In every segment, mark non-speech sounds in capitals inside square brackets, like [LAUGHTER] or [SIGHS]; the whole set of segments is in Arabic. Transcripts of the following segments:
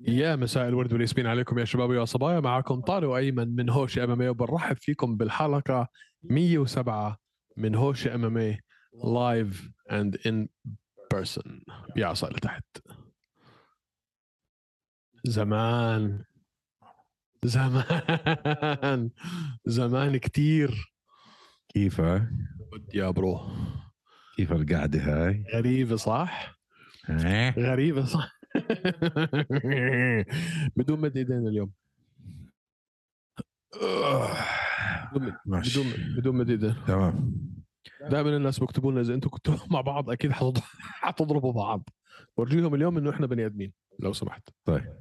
يا مساء الورد والياسمين عليكم يا شباب يا صبايا معكم طارق وأيمن من هوش إم إم وبنرحب فيكم بالحلقة 107 من هوشة MMA live and in person بعصا لتحت زمان زمان زمان كتير كيفك؟ يا bro كيف القعدة هاي؟ غريبة صح؟ ها؟ غريبة صح [LAUGHS] بدون مد ايدينا اليوم. بدون ماشي. بدون بدون مد ايدينا تمام. دائما الناس بيكتبوا لنا إذا أنتم كنتوا [LAUGHS] مع بعض أكيد حتض- حتضربوا بعض. ورجيهم اليوم إنه إحنا بني آدمين لو سمحت. طيب.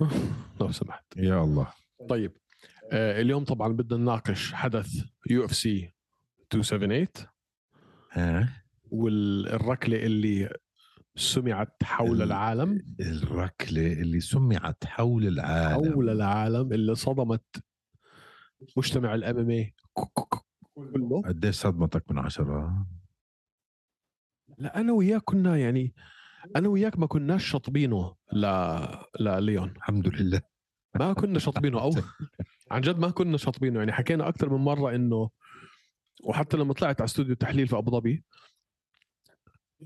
[LAUGHS] لو سمحت. يا الله. طيب. آه اليوم طبعا بدنا نناقش حدث UFC 278 ها؟ والركلة اللي سمعت حول ال- العالم؟ الركلة اللي سمعت حول العالم. حول العالم اللي صدمت مجتمع الام إم اي كله. قديش صدمتك من عشرة؟ لا أنا وياك كنا يعني أنا وياك ما كناش شاطبينه ل لليون الحمد لله. ما كنا شاطبينه. أو [LAUGHS] عن جد ما كنا شاطبينه. يعني حكينا أكثر من مرة إنه وحتى لما طلعت على استوديو التحليل في أبو ظبي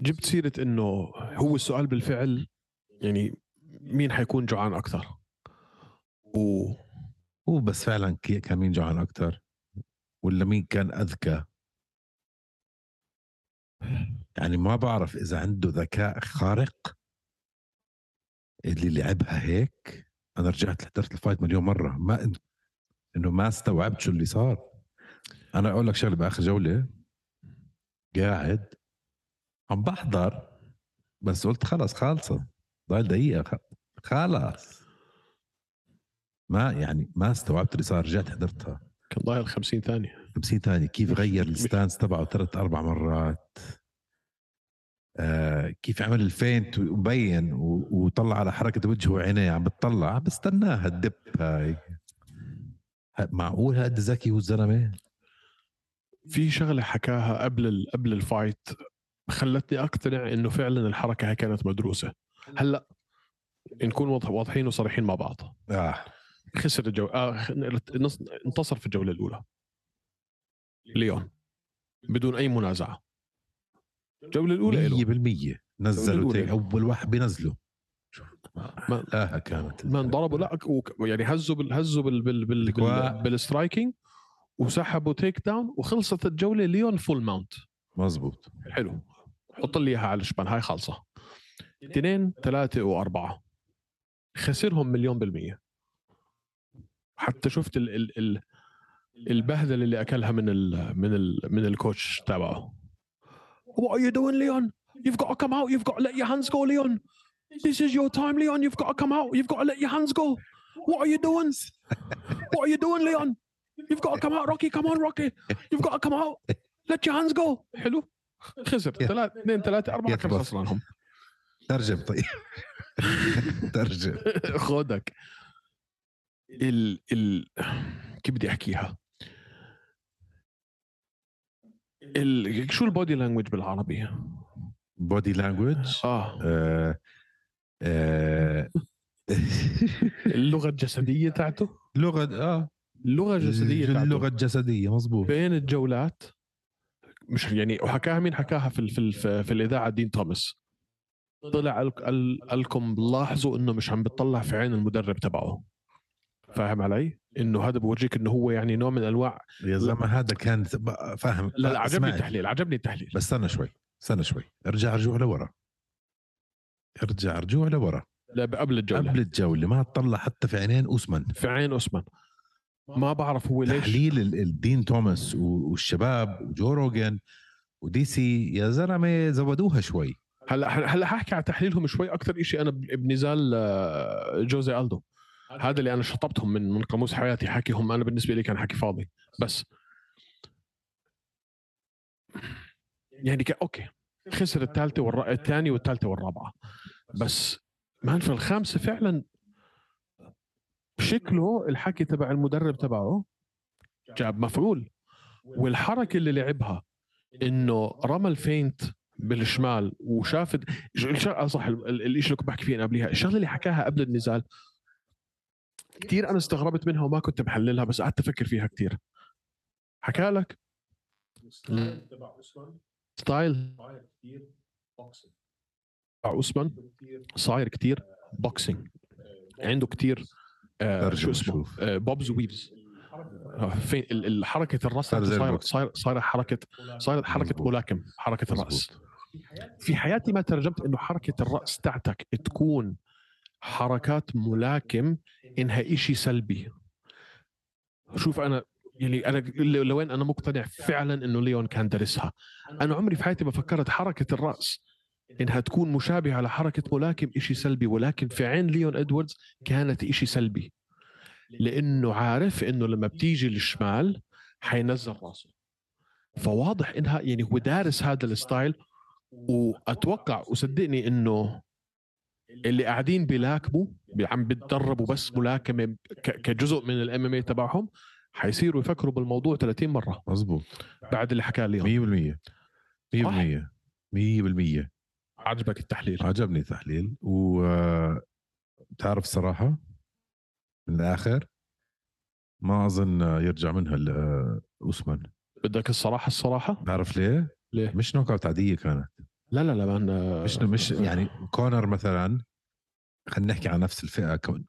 جبت سيرة إنه هو السؤال بالفعل يعني مين حيكون جوعان أكثر و هو بس فعلا كان مين جوعان أكتر؟ ولا مين كان أذكى؟ يعني ما بعرف إذا عنده ذكاء خارق اللي لعبها هيك أنا رجعت حضرت الفايت مليون مرة ما إنه ما استوعبت شو اللي صار أنا أقول لك شغلة بآخر جولة قاعد عم بحضر بس قلت خلص خالصة. ضايل دقيقة خ- خلاص ما يعني ما استوعبت اللي صار رجعت حضرتها. كان ضايل 50 ثانية. 50 ثانية. كيف غير ال stance تبعه ثلاث أربع مرات؟ آه كيف عمل ال feint وبين و- وطلع على حركة وجهه وعينيه عم بتطلع. عم بستناها الدب هاي. معقول هاد ذكي هو الزلمة؟ في شغلة حكاها قبل. قبل ال fight. خلتني أقتنع إنه فعلا الحركة هي كانت مدروسة. هلأ نكون واضح- واضحين وصريحين مع بعض. آه. خسر الجو آه انتصر في الجولة الأولى. ليون. بدون أي منازعة. الجولة الأولى مية له بالمية. نزلوا. أول واحد بينزله ما لا كانت ما انضربوا. لا يعني هزوا بال هزوا بال بال. بال بالسترايكينج وسحبوا takedown وخلصت الجولة ليون full mount مزبوط حلو. حط لي اياها على الشبان هاي خالصه اثنين ثلاثة وأربعة خسرهم مليون بالمية حتى شفت ال ال ال البهدلة اللي أكلها من ال من ال من ال coach تبعه What are you doing Leon? You've got to come out. You've got to let your hands go Leon. This is your time Leon. You've got to come out. You've got to let your hands go. What are you doing? What are you doing Leon? You've got to come out Rocky. Come on Rocky. You've got to come out. Let your hands go. حلو [LAUGHS] خسر. ثلاث اثنين ثلاثة أربعة كان يخلص. خسرانهم ترجم طيب. [LAUGHS] ترجم. [LAUGHS] خودك ال ال كيف بدي أحكيها؟ ال... شو ال body language بالعربي؟ body language آه. آه آه. اللغة الجسدية تاعته؟ لغة آه. اللغة الجسدية تاعته. اللغة الجسدية مزبوط بين الجولات؟ مش يعني وحكاها مين حكاها في. في. في, الإذاعة دين توماس طلع قال- لكم لاحظوا إنه مش عم بتطلع في عين المدرب تبعه فاهم علي؟ إنه هذا بورجيك إنه هو يعني نوع من أنواع يا زلمة هذا كان فاهم لا لا عجبني. التحليل عجبني التحليل بس استنى شوي استنى شوي ارجع رجوع لورا ارجع رجوع لورا لا قبل الجولة قبل الجولة ما تطلع حتى في عينين اوسمان في عين اوسمان ما بعرف هو ليش. تحليل ال- الدين توماس و- والشباب وجو روجن ودي سي يا زلمة زودوها شوي. هلا هلا حاحكي على تحليلهم شوي أكثر شيء أنا بنزال آه، جوزي ألدو. هذا. اللي أنا شطبتهم من من قاموس حياتي حكيهم أنا بالنسبة لي كان حكي فاضي. بس. يعني ك... okay. خسر الثالثة والر... الثانية والثالثة والرابعة. بس. man في الخامسة فعلا شكله الحكي تبع المدرب تبعه جاب مفعول. والحركة اللي لعبها إنه رمى ال feint بالشمال وشاف آه صح ال- ال- الشيء اللي كنت بحكي فيه أنا قبليها. الشغلة اللي حكاها قبل النزال كثير أنا استغربت منها وما كنت محللها بس قعدت أفكر فيها كثير حكى لك؟ style. تبع اوسمان صاير كثير boxing. عنده كثير آه شو اسمه. آه bobs weaves فين ال- حركة الرأس صار صايره حركه صايرة حركة. ملاكم حركة الرأس. في حياتي ما ترجمت إنه حركة الرأس تاعتك تكون حركات ملاكم إنها إشي سلبي شوف أنا يعني أنا لوين أنا مقتنع فعلا إنه ليون كان دارسها أنا عمري في حياتي ما فكرت حركة الرأس إنها تكون مشابهة على حركة ملاكم إشي سلبي ولكن في عين ليون ادواردز كانت إشي سلبي. لأنه عارف إنه لما بتيجي الشمال حينزل راسه. فواضح إنها يعني هو دارس هذا ال style وأتوقع وصدقني إنه اللي قاعدين بيلاكموا عم بيتدربوا بس ملاكمة كجزء من الام إم اي تبعهم حيصيروا يفكروا بالموضوع 30 مرة مزبوط بعد اللي حكى لي 100% 100% 100% عجبك التحليل؟ عجبني التحليل وبتعرف صراحة من الآخر ما أظن يرجع منها أوسمان. بدك الصراحة الصراحة؟ تعرف ليه؟ ليه؟ مش knockout عادية كانت. لا لا لا من مش مش [LAUGHS] يعني كونر مثلا خلينا نحكي عن نفس الفئة كون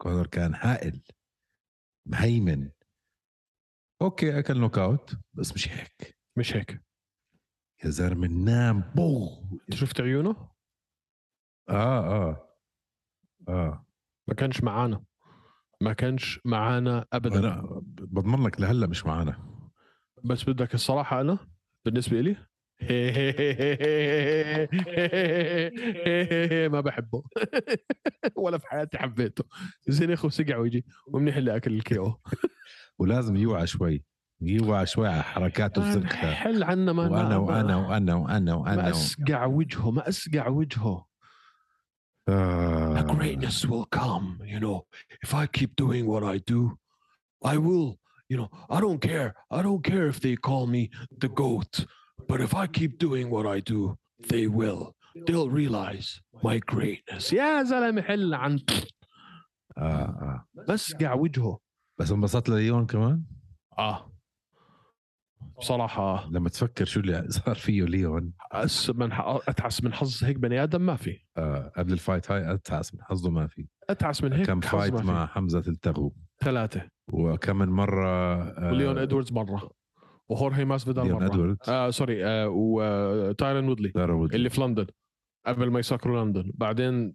كونر كان هائل مهيمن. okay أكل knockout بس مش هيك. مش هيك. يا زلمه نام بو أنت شفت عيونه؟ آه آه. آه. ما كانش معانا. ما كانش معانا ابدا. أنا بضمن لك لهلأ مش معانا. بس بدك الصراحة أنا بالنسبة لي [LAUGHS] ما بحبه. [LAUGHS] ولا في حياتي حبيته. زنخ وسقع ويجي. ومنيح اللي أكل الكيو. [LAUGHS] ولازم يوعى شوي. يوعى شوي على حركاته وزرقها حل عنا ما وأنا وأنا وأنا وأنا ما وأنا اسقع وجهه ما اسقع وجهه The آه. greatness will come, you know. If I keep doing what I do, I will, you know, I don't care. I don't care if they call me the goat. But if I keep doing what I do, they will. They'll realize my greatness. يا زلمه حل عن آه آه. مسقع وجهه. بس انبسطت لليون كمان آه بصراحة. لما تفكر شو اللي صار فيه ليون. أس من أتعس من حظ هيك بني آدم ما في. آه قبل ال fight هاي أتعس من حظه ما في. أتعس من هيك كم fight. مع حمزة التغو ثلاثة. وكم من مرة آه وليون إدواردز مرة. وهورهي ماسفيدال ليون مرة. إدواردز. آه sorry آه وتايرن وودلي. دارا وودلي. اللي في لندن. قبل ما يسكروا لندن. بعدين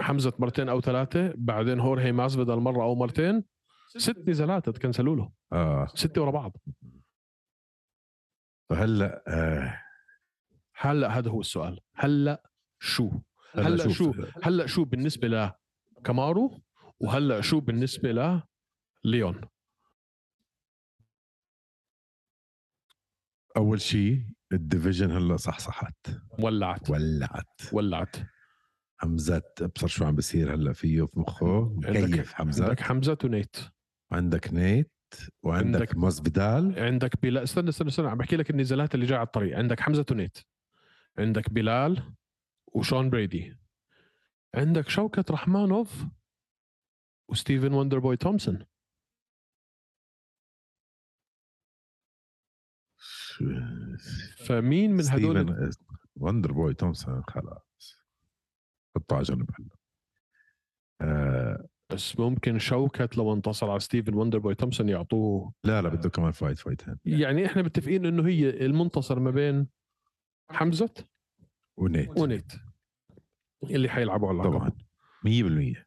حمزة مرتين أو ثلاثة. بعدين هورهي ماسفيدال مرة أو مرتين. ست نزالات تكنسلوا له. آه. ستة ورا بعض. فهلأ آه هلأ هذا هو السؤال. هلأ شو؟ هلأ شو؟ هلأ شو بالنسبة لكامارو وهلأ شو بالنسبة ل ليون؟ أول شيء ال division هلأ صحصحت. ولعت. ولعت. ولعت. حمزه ابصر شو عم بيصير هلأ فيه في مخه؟ مكيف حمزه عندك حمزه ونيت. عندك نيت. وعندك عندك- عندك بلال. استنى استنى استنى عم بحكي لك النزالات اللي جاية على الطريق. عندك حمزة ونيت عندك بلال وشون برادي عندك شوكة رحمانوف وستيفن وندر بوي تومسون. فمين من هدول وندر بوي تومسون؟ خلاص. حطه على جنب هلا. آه بس ممكن شوكة لو انتصر على ستيفن وندر بوي تومسون يعطوه. لا لا بده كمان fight فايتين يعني إحنا متفقين إنه هي المنتصر ما بين حمزة ونيت. ونيت اللي حيلعبوا على. طبعا 100%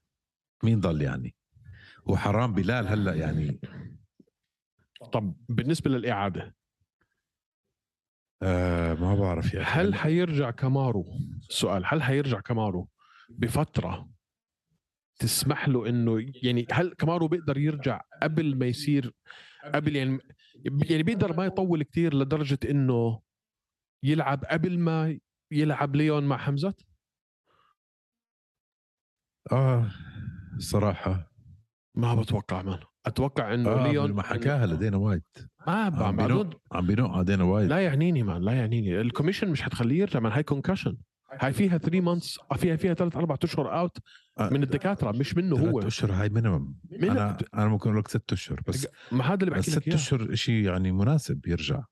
مين ضل يعني؟ وحرام بلال هلأ يعني. طب بالنسبة للإعادة. آه ما بعرف أخي. هل حيرجع كامارو؟ سؤال هل حيرجع كامارو بفترة تسمح له إنه يعني هل كمارو بيقدر يرجع قبل ما يصير قبل يعني يعني بيقدر ما يطول كتير لدرجة إنه يلعب قبل ما يلعب ليون مع حمزه آه الصراحه ما بتوقع man. أتوقع إنه آه ليون ما حكاها لدينا وايت ما عم بينق عم بينق على دينا وايت لا يعنيني man لا يعنيني. ال commission مش حتخليه يرجع من هاي concussion هاي فيها 3 months فيها فيها ثلاث أربع أشهر out آه، من الدكاترة مش منه ثلاث هو. أشهر هاي minimum أنا أنا ممكن أقول لك ست أشهر بس. ما هذا اللي بحكي لك ست أشهر شيء يعني مناسب يرجع.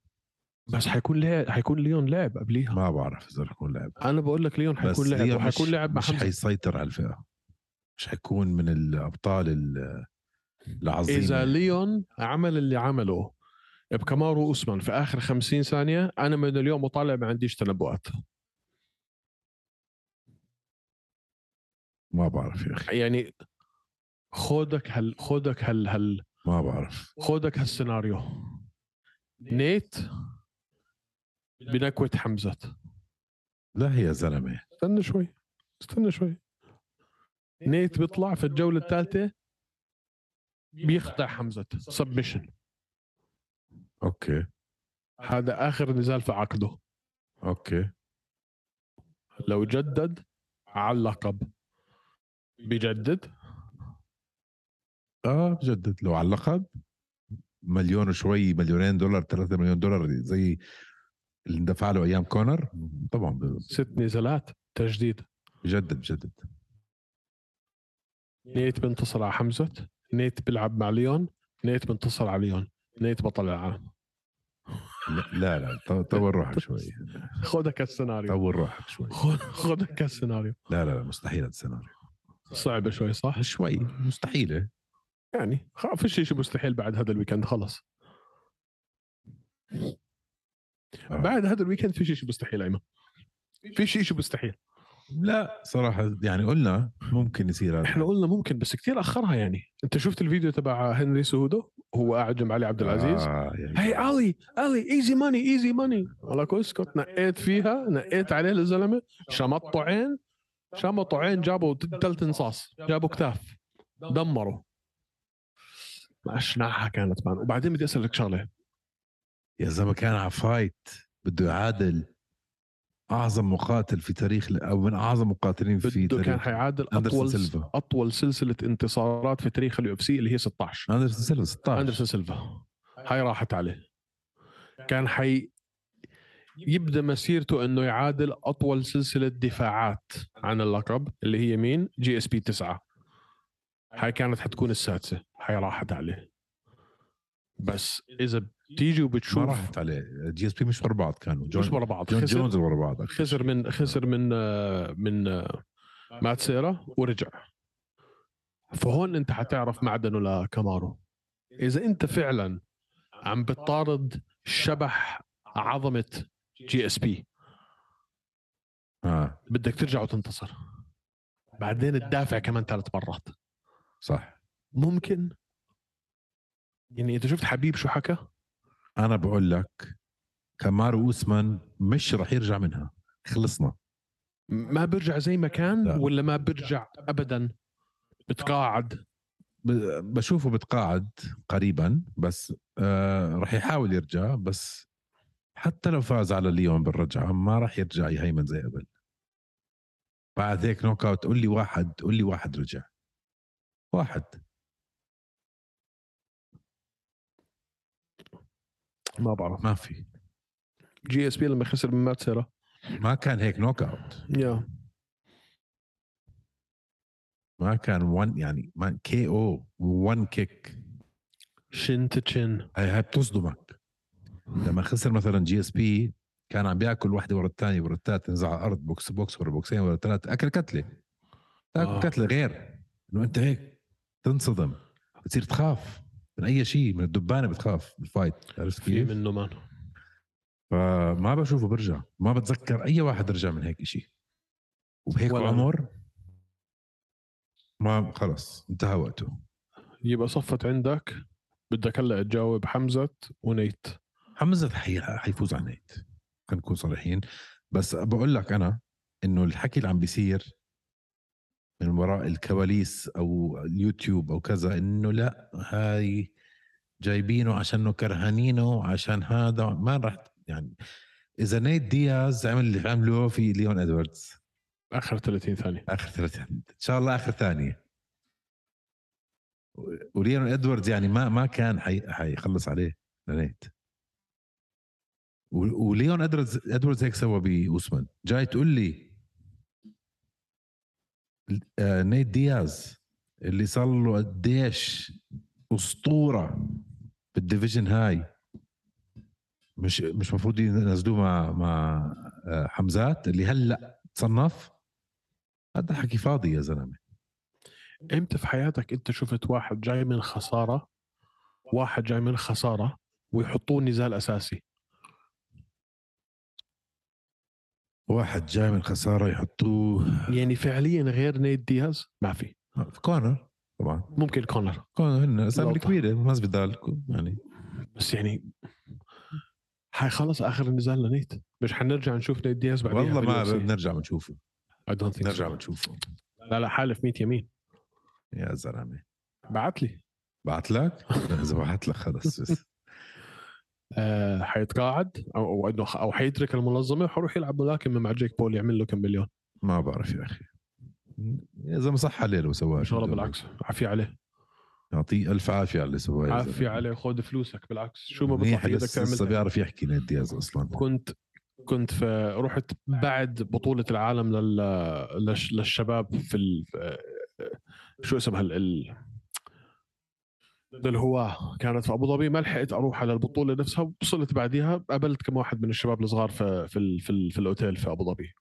بس حيكون لعب حيكون ليون لعب قبليها. ما بعرف إذا رح يكون لعب. أنا بقول لك ليون حيكون لعب وحيكون لعب مع مش حيسيطر على الفئة. مش حيكون من الأبطال ال- العظيمة. إذا ليون عمل اللي عمله بكمارو أوسمان في آخر 50 ثانية أنا من اليوم وطالع ما عنديش تنبؤات. ما بعرف يا أخي. يعني خودك هال خودك هال هال ما بعرف. خودك هالسيناريو. نيت بنكوة حمزة. لا يا زلمة. استنى شوي استنى شوي. نيت بيطلع في الجولة الثالثة بيخدع حمزة. submission okay. هذا آخر نزال في عقده. okay. لو جدد على اللقب بجدد؟ آه بجدد. لو على اللقب مليون وشوي مليونين دولار ثلاثة مليون دولار زي اللي اندفع له أيام كونر. طبعا. ب- ست نزالات تجديد. بجدد بجدد. نيت بينتصر على حمزة. نيت بيلعب مع ليون. نيت بينتصر على ليون. نيت بطل العالم. لا لا طور روحك شوي. [LAUGHS] خذك السيناريو طور روحك شوي. خذ خذك السيناريو لا لا لا مستحيل السيناريو. صعبة شوي صح؟ شوي مستحيلة. يعني فيش شيء مستحيل بعد هذا ال weekend خلص. آه. بعد هذا ال weekend في شيء مستحيل أيمن. في شيء مستحيل. لا صراحة يعني قلنا ممكن يصير إحنا هذا قلنا ممكن بس كثير أخرها يعني. أنت شفت الفيديو تبع هنري سيهودو هو قاعد جنب علي عبد العزيز. آه يا هي علي علي easy money easy money ولك اسكت نقيت فيها نقيت عليه الزلمة شمطوا عين. شمطوا عين جابوا ثلاث انصاص جابوا كتاف. دمروا. اشنعها كانت man وبعدين بدي أسألك شغلة. يا زلمة كان على fight بده يعادل أعظم مقاتل في تاريخ أو من أعظم مقاتلين في بده كان تاريخ حيعادل أندرسون أطول سيلفا. أطول سلسلة انتصارات في تاريخ ال UFC اللي هي 16 أندرسون سيلفا 16 أندرسون سيلفا. هاي راحت عليه. كان حي يبدأ مسيرته إنه يعادل أطول سلسلة دفاعات عن اللقب اللي هي مين؟ جي اس بي 9 هاي كانت حتكون السادسة. هاي راحت عليه. بس إذا بتيجي ما وبتشوف راحت عليه. جي اس بي مش ورا بعض كانوا. جون مش ورا بعض. جون خسر جونز ورا بعض. خسر من خسر من من مات سيرا ورجع. فهون أنت حتعرف معدنه لكامارو. إذا أنت فعلا عم بتطارد شبح عظمة جي اس بي. آه. بدك ترجع وتنتصر. بعدين تدافع كمان ثلاث مرات. صح. ممكن. يعني انت شفت حبيب شو حكى؟ أنا بقول لك كمارو أوسمان مش رح يرجع منها. خلصنا. ما برجع زي ما كان لا. ولا ما برجع ابدا؟ بتقاعد. بشوفه بتقاعد قريبا بس آه رح يحاول يرجع بس حتى لو فاز على ليون بالرجعة ما رح يرجع يهيمن زي قبل. بعد هيك knockout قول لي واحد قول لي واحد رجع. واحد. ما بعرف. ما في. جي اس بي لما خسر من مات سيرا ما كان هيك نوك اوت يا ما كان 1 يعني ما كي أو 1 كيك شن تشن هاي هاي بتصدمك. لما خسر مثلا جي اس بي كان عم بيأكل واحدة ورا الثانية ورا الثالثه تنزل على الأرض بوكس بوكس ورا بوكسين ورا ثلاثة أكل كتلة. آه. كتلة غير. إنه أنت هيك تنصدم. بتصير تخاف من أي شيء من الدبانة بتخاف بالفايت عرفت في كيف؟ منه مان فما بشوفه برجع. ما بتذكر أي واحد رجع من هيك شيء وبهيك. عمر ما خلص انتهى وقته. يبقى صفت عندك. بدك هلأ تجاوب حمزة ونيت. حمزة حي... حيفوز على نيت خلينا نكون صريحين. بس بقول لك أنا إنه الحكي اللي عم بيصير من وراء الكواليس أو اليوتيوب أو كذا إنه لا هاي جايبينه عشانه كرهانينه عشان هذا ما راح يعني. إذا نيت دياز عمل اللي عمله في ليون إدواردز. آخر 30 ثانية. آخر ثلاثة إن شاء الله آخر ثانية. وليون إدواردز يعني ما ما كان حي حيخلص عليه لنيت وليون ادواردز ادواردز هيك سوى باوسمان جاي تقول لي آه، نيت دياز اللي صار له قديش أسطورة بال division هاي. مش مش المفروض ينزلوه مع مع آه، حمزات اللي هلأ تصنف. هذا حكي فاضي يا زلمة. إمتى في حياتك أنت شفت واحد جاي من خسارة؟ واحد جاي من خسارة ويحطوه نزال اساسي واحد جاي من خسارة يحطوه. يعني فعليا غير نيت دياز؟ ما في. كونر طبعا. ممكن كونر. كونر هن أسامي. كبيرة الناس بدال يعني. بس يعني هاي خلص آخر النزال لنيت مش حنرجع نشوف نيت دياز بعدين والله ما بنرجع بنشوفه. نرجع نرجع بنشوفه. لا لا حالف 100 يمين. يا زلمة. بعت لي. بعت لك؟ [LAUGHS] إذا بعت لك خلص. بس. آه حيتقاعد أو إنه أو حيترك المنظمة وحروح يلعب ملاكمه مع جيك بول يعمل له كم مليون. ما بعرف يا أخي. اذا ما صح عليه لو سواها إن شاء الله بالعكس. عافية عليه. يعطيه ألف عافية على اللي سواه يا عافية. عليه. خذ فلوسك بالعكس. شو ما بطلع في إيدك لسه لسه تعمل. بيعرف يحكي نيت دياز أصلا. كنت كنت في رحت بعد بطولة العالم لل للش- للشباب في ال... شو اسمها؟ ال... ال... للهواة كانت في أبو ظبي ما لحقت أروح على البطولة نفسها وصلت بعديها قابلت كم واحد من الشباب الصغار في في ال... في, ال... في الأوتيل في أبو ظبي.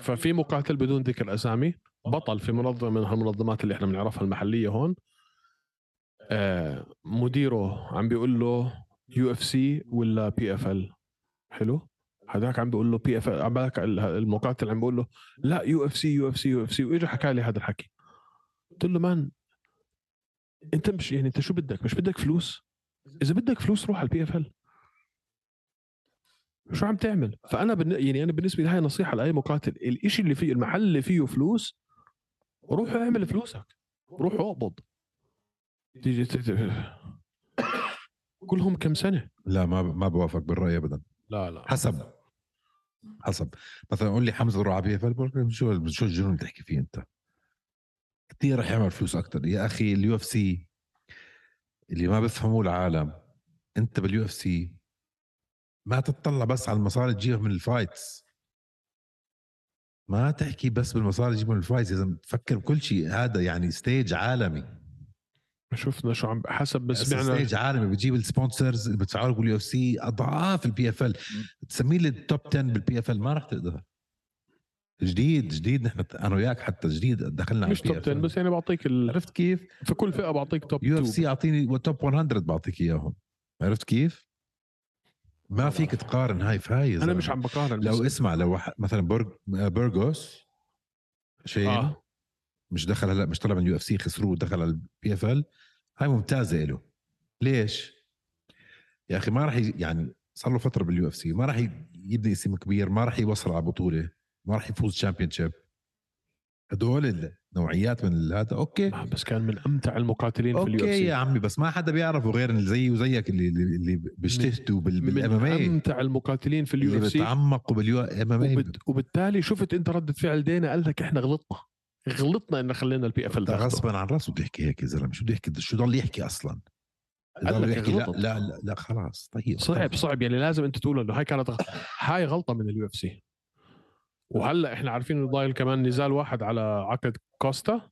ففي مقاتل بدون ذكر أسامي بطل في منظمة من هالمنظمات اللي إحنا بنعرفها المحلية هون. آه مديره عم بيقول له يو اف سي ولا بي اف ال حلو. هذاك عم بيقول له PFL بالك المقاتل عم بيقول له لا يو اف سي يو اف سي يو اف سي واجى حكى لي هذا الحكي. قلت له man انت مش يعني انت شو بدك؟ مش بدك فلوس؟ إذا بدك فلوس روح على ال PFL شو عم تعمل؟ فأنا بن... يعني أنا بالنسبة لي هاي نصيحة لأي مقاتل. الإشي اللي فيه المحل اللي فيه فلوس روح اعمل فلوسك. روح اقبض. تيجي كلهم كم سنة؟ لا ما ما بوافق بالرأي ابدا. لا لا. حسب. حسب. مثلا قول لي حمزة روح على PFL شو شو الجنون اللي تحكي فيه أنت؟ كثير رح يعمل فلوس أكثر يا أخي ال UFC اللي ما بفهموه العالم أنت بال UFC ما تطلع بس على المصاري تجيبها من ال fights. ما تحكي بس بالمصاري تجيبها من ال fights إذا تفكر بكل شيء هذا يعني stage عالمي. شفنا شو عم حسب بس بس سمعنا. stage عالمي بتجيب ال sponsors اللي بتدفعوا لك بال UFC اضعاف ال PFL تسميه لي ال top 10 بال PFL ما راح تقدر جديد جديد نحن أنا وياك حتى جديد دخلنا مش top 10 بس يعني بعطيك ال... عرفت كيف؟ في كل فئة بعطيك top UFC 2 اعطيني top 100 بعطيك إياهم عرفت كيف؟ ما فيك تقارن هاي في هاي يا أنا. مش عم بقارن لو اسمع لو مثلا برج بيرغوس شيء آه. مش دخل هلا مش طلع من ال UFC خسروه ودخل على ال PFL هاي ممتازة له ليش؟ يا أخي ما راح يعني صار له فترة بال UFC ما راح يبني اسم كبير ما راح يوصل على بطولة ما راح يفوز championship هدول النوعيات من هذا. okay. آه، بس كان من أمتع المقاتلين في اليو اف أوكي يا سي عمي بس ما حدا بيعرفه غير اللي زيي وزيك اللي اللي, اللي بيجتهدوا بالام ام من اي أمتع المقاتلين في اليو اللي اف سي بتعمقوا باليو ام ام اي. وبالتالي شفت أنت ردة فعل دينا قال لك إحنا غلطنا. غلطنا إن خلينا البي اف ال غصبا عن راسه بده يحكي هيك يا زلمة. شو بده يحكي شو ضل يحكي أصلا؟ قال لك يحكي لا. لا لا لا خلاص طيب صعب صعب يعني لازم أنت تقول إنه هاي كانت. هاي غلطة من اليو اف سي وهلأ إحنا عارفين إنه ضايل كمان نزال واحد على عقد كوستا.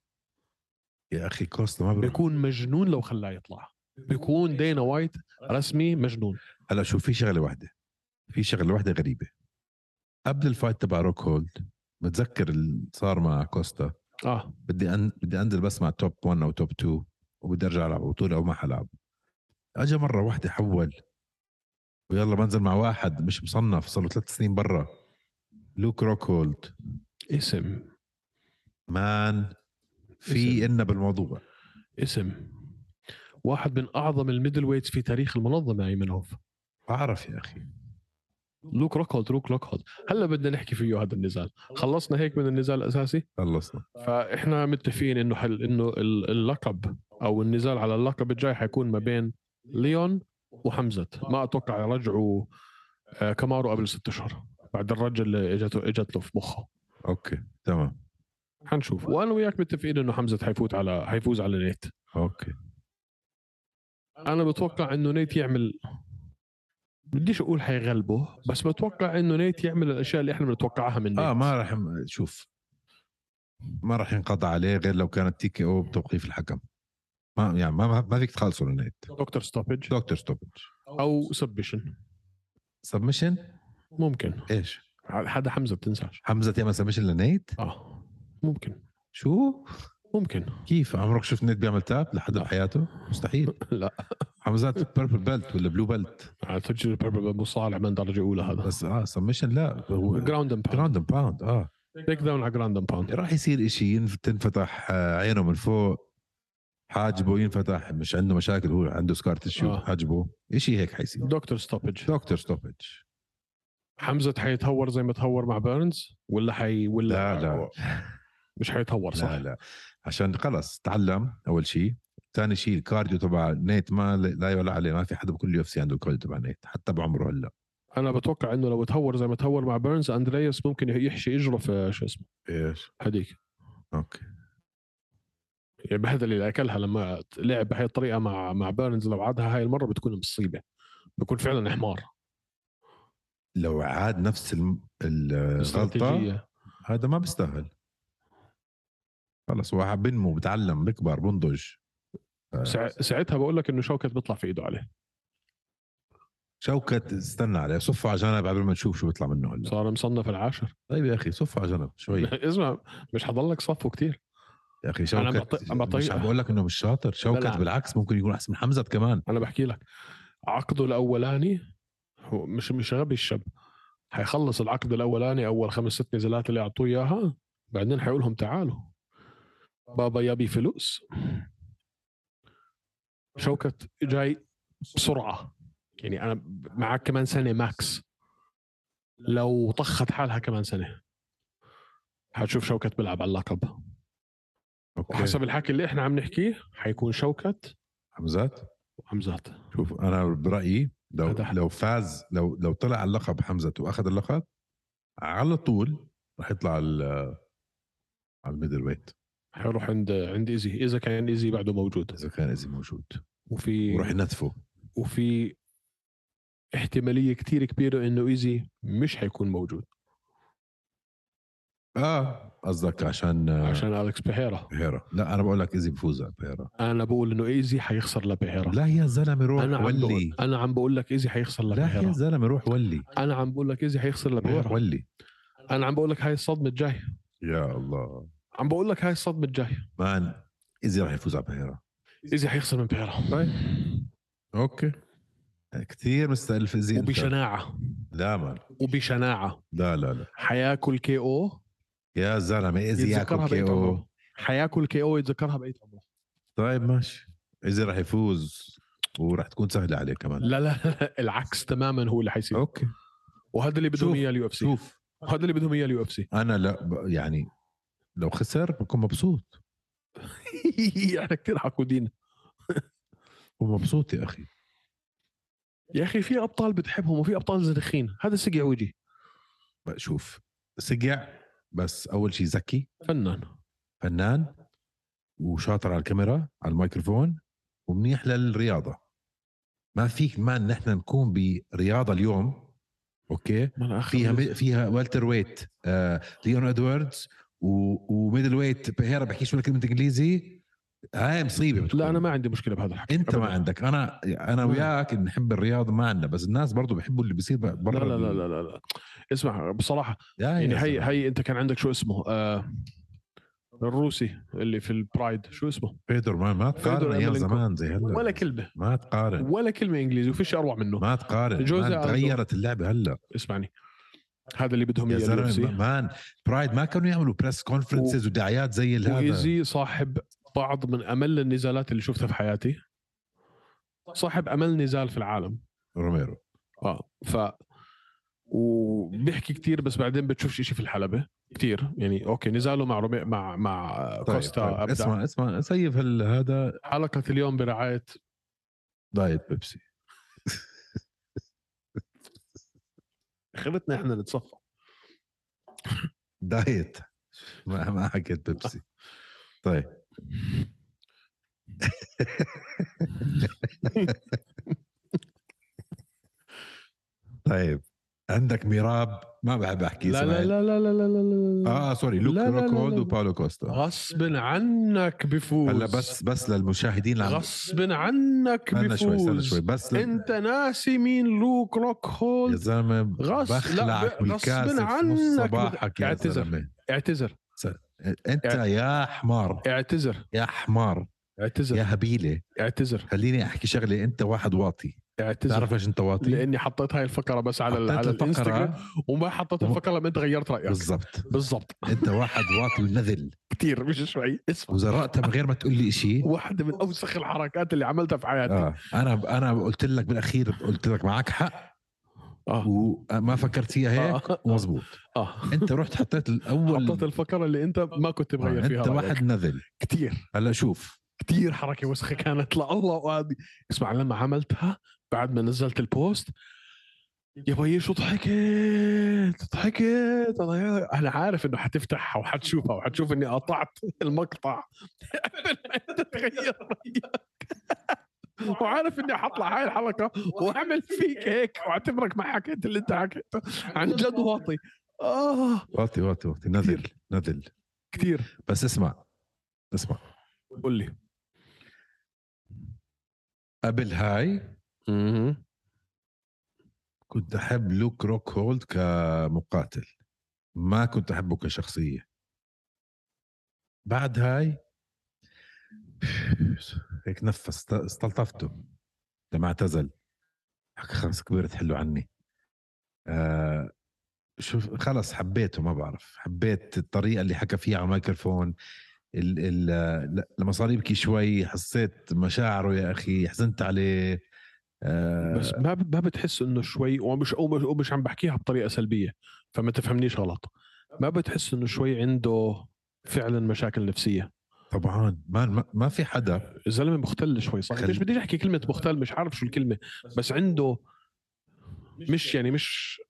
يا أخي كوستا ما بيروح. بيكون مجنون لو خلاه يطلع. بيكون دينا وايت رسمي مجنون. هلا شوف في شغلة واحدة. في شغلة واحدة غريبة. قبل الفايت تبع روك هولد متذكر اللي صار مع كوستا. آه. بدي أن... بدي أنزل بس مع top 1 أو top 2 وبدي أرجع ألعب بطوله أو ما حلعب. اجى مرة واحدة حول. ويلا بنزل مع واحد مش مصنف صار له ثلاث سنين برا. لوك روك هولد اسم. man في إلنا بالموضوع. اسم. واحد من أعظم ال middleweights في تاريخ المنظمة أيمن هوف. بعرف يا أخي. لوك روكهولد لوك روكهولد هلأ بدنا نحكي فيه هذا النزال. خلصنا هيك من النزال الأساسي؟ خلصنا. فإحنا متفقين إنه حل إنه ال- اللقب أو النزال على اللقب الجاي حيكون ما بين ليون وحمزة. ما أتوقع يرجعوا آه، كامارو قبل ست أشهر. بعد الرجه اللي اجته إجت له في مخه. أوكي تمام. حنشوف. وأنا وياك متفقين إنه حمزة حيفوت على حيفوز على نيت. أوكي. أنا بتوقع إنه نيت يعمل بديش أقول حيغلبه بس بتوقع إنه نيت يعمل الأشياء اللي إحنا بنتوقعها من نيت. آه ما راح شوف. ما راح ينقضى عليه غير لو كانت TK O بتوقيف الحكم. ما يعني ما ما- فيك تخلصه للنيت doctor stoppage doctor stoppage أو submission submission ممكن. إيش؟ هذا حمزة بتنساش حمزة يعمل submission لنيت آه ممكن. شو؟ ممكن. كيف؟ عمرك شفت نيت بيعمل tap لحد. بحياته مستحيل. [LAUGHS] لا. حمزات purple belt ولا blue belt تسجل مصارع من درجه أولى هذا. بس آه submission لا. هو ground and pound ground pound آه. take down على ground and pound راح يصير ينف- تنفتح آه، عينه من فوق. حاجبه ينفتح مش عنده مشاكل هو عنده scar tissue آه. حاجبه. إشي هيك حيصير. doctor stoppage doctor stoppage حمزة حيتهور زي ما تهور مع بيرنز ولا حي ولا لا لا. مش حيتهور صح؟ لا. لا عشان خلص تعلم أول شيء. ثاني شيء ال cardio تبع نيت ما لا يعلى عليه ما في حدا بكل UFC عنده ال cardio تبع نيت حتى بعمره هلا. أنا بتوقع إنه لو تهور زي ما تهور مع بيرنز أندرياس ممكن يحشي إجره في شو اسمه؟ إيش؟ هديك. أوكي. يعني بهذا اللي أكلها لما لعب بهي الطريقة مع مع بيرنز لو عادها هاي المرة بتكون مصيبة. بكون فعلا حمار لو عاد نفس الغلطة هذا ما بيستاهل. خلص واحد بنمو بتعلم بكبر بنضج. سع... ساعتها بقول لك إنه شوكت بيطلع في إيده عليه. شوكت استنى عليه. صفه على جنب قبل ما نشوف شو بيطلع منه هلا. صار مصنف العاشر. طيب يا أخي صفه على جنب شوي. [LAUGHS] اسمع مش حضلك صفه كتير. يا أخي أنا شوكت بعطي- بعطي- مش عم بقول لك إنه مش شاطر. شوكت. بالعكس ممكن يكون أحسن من حمزة كمان. أنا بحكي لك عقده الأولاني هو مش مش غبي الشاب. حيخلص العقد الأولاني أول خمس ست نزالات اللي أعطوه إياها بعدين حيقول لهم تعالوا. بابا يبي فلوس. شوكت جاي بسرعة. يعني أنا معك كمان سنة max. لو طخت حالها كمان سنة. حتشوف شوكت بيلعب على اللقب. أوكي. وحسب الحكي اللي إحنا عم نحكيه حيكون شوكت حمزات وحمزات شوف أنا برأيي لو. لو فاز لو لو طلع على اللقب حمزة وأخذ اللقب على طول راح يطلع على على ال middleweight. حيروح عند عند إيزي. اذا كان إيزي بعده موجود. اذا كان إيزي موجود. وفي وراح ينتفه وفي احتمالية كتير كبيرة إنه إيزي مش حيكون موجود. آه قصدك عشان عشان الكس بيهيرا بيهيرا لا أنا بقول لك إيزي بفوز على بيهيرا أنا بقول إنه إيزي حيخسر لبيهيرا لا يا زلمة روح عم ولي. بقول أنا عم بقول لك إيزي حيخسر لا يا لبيهيرا زلمة روح ولي. أنا عم بقول لك إيزي حيخسر روح لبيهيرا ولي. أنا عم بقول لك هاي الصدمة الجاي. يا الله. عم بقول لك هاي الصدمة الجاي. man إيزي راح يفوز على بيهيرا إيزي حيخسر من بيهيرا طيب. أوكي. كثير مستألف ايزي. وبشناعة. لا man. وبشناعة. لا لا لا. حياكل KO. يا زلمة يتذكرها ياكل KO. حياكل كي أو يتذكرها بقيت عمره. طيب ماشي. ايزي راح يفوز وراح تكون سهلة عليه كمان. لا لا لا العكس تماما هو اللي حيصير. أوكي. وهذا اللي بدهم إياه ال UFC. شوف. هذا اللي بدهم إياه ال UFC. أنا لا يعني لو خسر بكون مبسوط. [LAUGHS] إحنا كثير حقودين. بكون مبسوط يا أخي. يا أخي في أبطال بتحبهم وفي أبطال زنخين هذا سقع بقى شوف سقع بس أول شيء ذكي. فنان. فنان وشاطر على الكاميرا على الميكروفون ومنيح للرياضة. ما فيك ما نحن نكون برياضة اليوم أوكي؟ ما فيها مي- فيها والتر ويت آه ليون إدواردز و- وميدل ويت. بيهيرا بحكيش ولا كلمة إنجليزي. هاي مصيبة بتكون. لا أنا ما عندي مشكلة بهذا الحكي. أنت ما أبداً. عندك. أنا أنا ما- وياك نحب الرياضة ما عندنا. بس الناس برضو بيحبوا اللي بيصير برا لا لا لا لا, لا. اسمع بصراحة يا يعني يا هي. هي انت كان عندك شو اسمه آه الروسي اللي في البرايد شو اسمه؟ بيدر ما ما تقارن أيام أمالينكو. زمان زي هلا. ولا كلمة. ما تقارن. ولا كلمة إنجليزي وفيش أروع منه. ما تقارن. جوزي ألدو. تغيرت اللعبة هلا. اسمعني. هذا اللي بدهم يا إياه اف زلمة man pride ما كانوا يعملوا press conferences ودعايات زي هذا. وإيزي صاحب بعض من أمل النزالات اللي شفتها في حياتي. صاحب أمل نزال في العالم. روميرو. آه ف وبيحكي كتير بس بعدين بتشوفش شيء في الحلبة كتير. يعني okay نزاله مع رومي مع مع طيب كوستا طيب. أبدع. اسمع اسمع سيف هال- هذا حلقة اليوم برعاية دايت بيبسي. [LAUGHS] خلتنا إحنا نتصفى. دايت. ما ما حكيت بيبسي. طيب. [LAUGHS] طيب. عندك ميراب؟ ما بحب أحكي لا لا لا لا لا لا لا آه sorry لوك روكولد. وباولو كوستا غصب عنك بفوز. هلا بس بس للمشاهدين غصب عنك استنى شوي استنى بفوز. شوي. بس لل... أنت ناسي مين لوك روك يا هولد زلمة غص- لا، بخلعك ب- بالكاسة غصباً في نص عنك صباحك يا اعتذر. زلمة. اعتذر. أنت يا حمار. اعتذر. يا حمار. اعتذر. يا هبيلة. اعتذر. خليني أحكي شغلة أنت واحد واطي. اعتذر تعرف ليش أنت واطي؟ لأني حطيت هاي الفقرة بس على ال- على الإنستغرام وما حطيت الفقرة لما أنت غيرت رأيك. بالضبط. بالضبط. أنت واحد واطي ونذل. [LAUGHS] كثير مش شوي. اسمع. وزرقتها من غير ما تقول لي شيء واحدة من أوسخ الحركات اللي عملتها في حياتي. آه. أنا أنا قلت لك بالأخير قلت لك معك حق. آه. وما فكرت فيها هيك آه. ومزبوط آه. أنت رحت حطيت الأول حطيت الفقرة اللي أنت ما كنت مغير آه، فيها أنت رأيك. واحد نذل. كثير هلا شوف. كثير حركة وسخة كانت. لا الله وهذه اسمع لما عملتها بعد ما نزلت البوست يا بيي شو ضحكت. ضحكت أنا عارف إنه حتفتحها وحتشوفها وحتشوف إني قطعت المقطع. قبل ما انت تغير رايك وعارف إني حطلع هاي الحلقة وأعمل فيك هيك وأعتبرك ما حكيت اللي أنت حكيته عن جد واطي. آه. واطي واطي واطي. نذل. نذل. كثير بس اسمع اسمع. قول لي. قبل هاي كنت أحب لوك روكهولد كمقاتل. ما كنت أحبه كشخصية. بعد هاي [SIGHS] هيك نفس است- استلطفته. لما اعتزل. حكى خلص كبرت حلو عني. آه شوف خلص حبيته ما بعرف. حبيت الطريقة اللي حكى فيها على الميكروفون. لما صار يبكي شوي حسيت مشاعره يا أخي حزنت عليه. آه. بس ما ما بتحس إنه شوي ومش ومش, ومش عم بحكيها بطريقة سلبية فما تفهمنيش غلط. ما بتحس إنه شوي عنده فعلا مشاكل نفسية؟ طبعا. ما ما- ما في حدا. الزلمة مختل شوي صح. خل- مش بديش أحكي كلمة مختل؟ مش عارف شو الكلمة. بس عنده مش يعني مش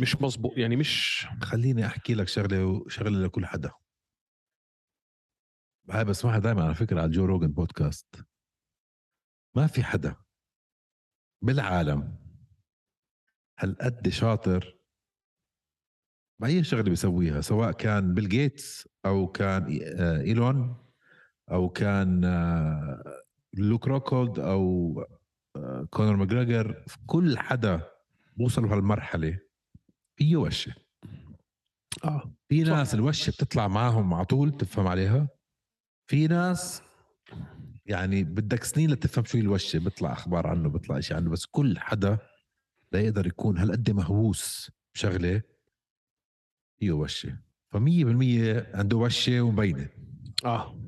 مش مزبوط يعني مش خليني أحكي لك شغلة شغلة لكل حدا. هاي بسمعها دائما على فكرة على جو روجن بودكاست ما في حدا بالعالم. هالقد شاطر؟ بأي شغله بيسويها؟ سواء كان بيل جيتس أو كان آه، إيلون أو كان آه، لوك روكولد أو آه، كونر ماجريجر كل حدا بوصلوا هالمرحله فيه وشة. آه في. ناس الوشة بتطلع معاهم على طول تفهم عليها. في ناس يعني بدك سنين لتفهم شو هي الوشه بيطلع أخبار عنه بيطلع شيء عنه بس كل حدا لا يقدر يكون هالقد مهووس بشغلة هي وشه فمية بالمية عنده وشه ومبينة. آه.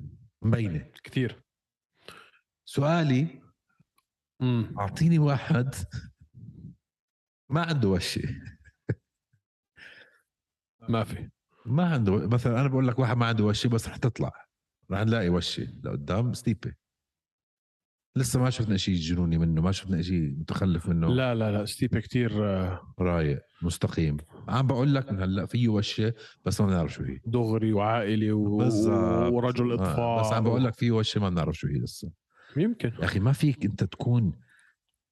مبينة. كثير. سؤالي امم أعطيني واحد ما عنده وشه ما في. ما عنده مثلا أنا بقول لك واحد ما عنده وشه بس رح تطلع. رح نلاقي وشه لقدام ستيبي لسه ما شفنا شيء جنوني منه ما شفنا شيء متخلف منه. لا لا لا ستيبي كثير آه، رايق مستقيم. عم بقول لك من هلأ فيه وشة بس ما بنعرف شو هي دغري وعائلي و... ورجل آه، اطفاء بس عم بقول لك فيه وشة ما بنعرف شو هي لسه. يمكن. يا أخي ما فيك أنت تكون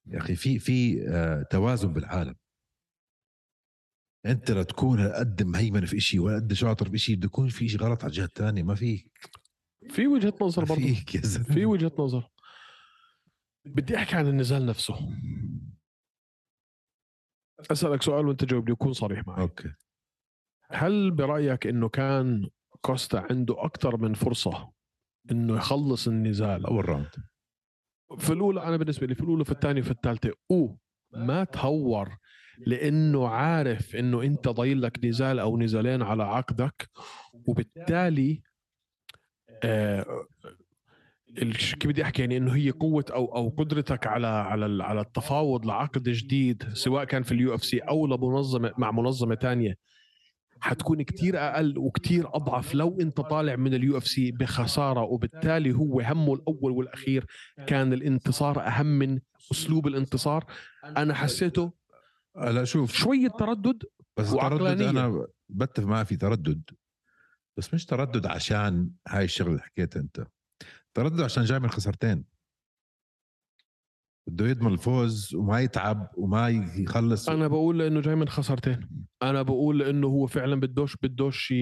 يا أخي في في آه توازن بالعالم. أنت لا تكون هالقد مهيمن في شيء ولا قد شاطر في شيء بده يكون في شيء غلط على الجهة الثانية ما فيك. في وجهة نظر برضه فيك يا زلمة. في وجهة نظر. بدي أحكي عن النزال نفسه. أسألك سؤال وأنت جاوبني وكون صريح معي. أوكي. هل برأيك إنه كان كوستا عنده أكثر من فرصة إنه يخلص النزال؟ أول round. في الأولى أنا بالنسبة لي في الأولى في الثانية في الثالثة أو ما تهور لإنه عارف إنه أنت ضايل لك نزال أو نزالين على عقدك وبالتالي آه كيف بدي أحكي؟ يعني إنه هي قوة أو أو قدرتك على على على التفاوض لعقد جديد سواء كان في ال UFC أو لمنظمه مع منظمة تانية حتكون كتير أقل وكتير أضعف لو أنت طالع من ال UFC بخسارة. وبالتالي هو همه الأول والأخير كان الانتصار أهم من أسلوب الانتصار. أنا حسيته لا شوف. شوية تردد بس وعقلانية. أنا بتفق معك في تردد. بس مش تردد عشان هاي الشغلة اللي حكيتها أنت. تردد عشان جاي من خسارتين بده يضمن الفوز وما يتعب وما يخلص. أنا بقول إنه جاي من خسارتين أنا بقول إنه هو فعلا بدوش بدوش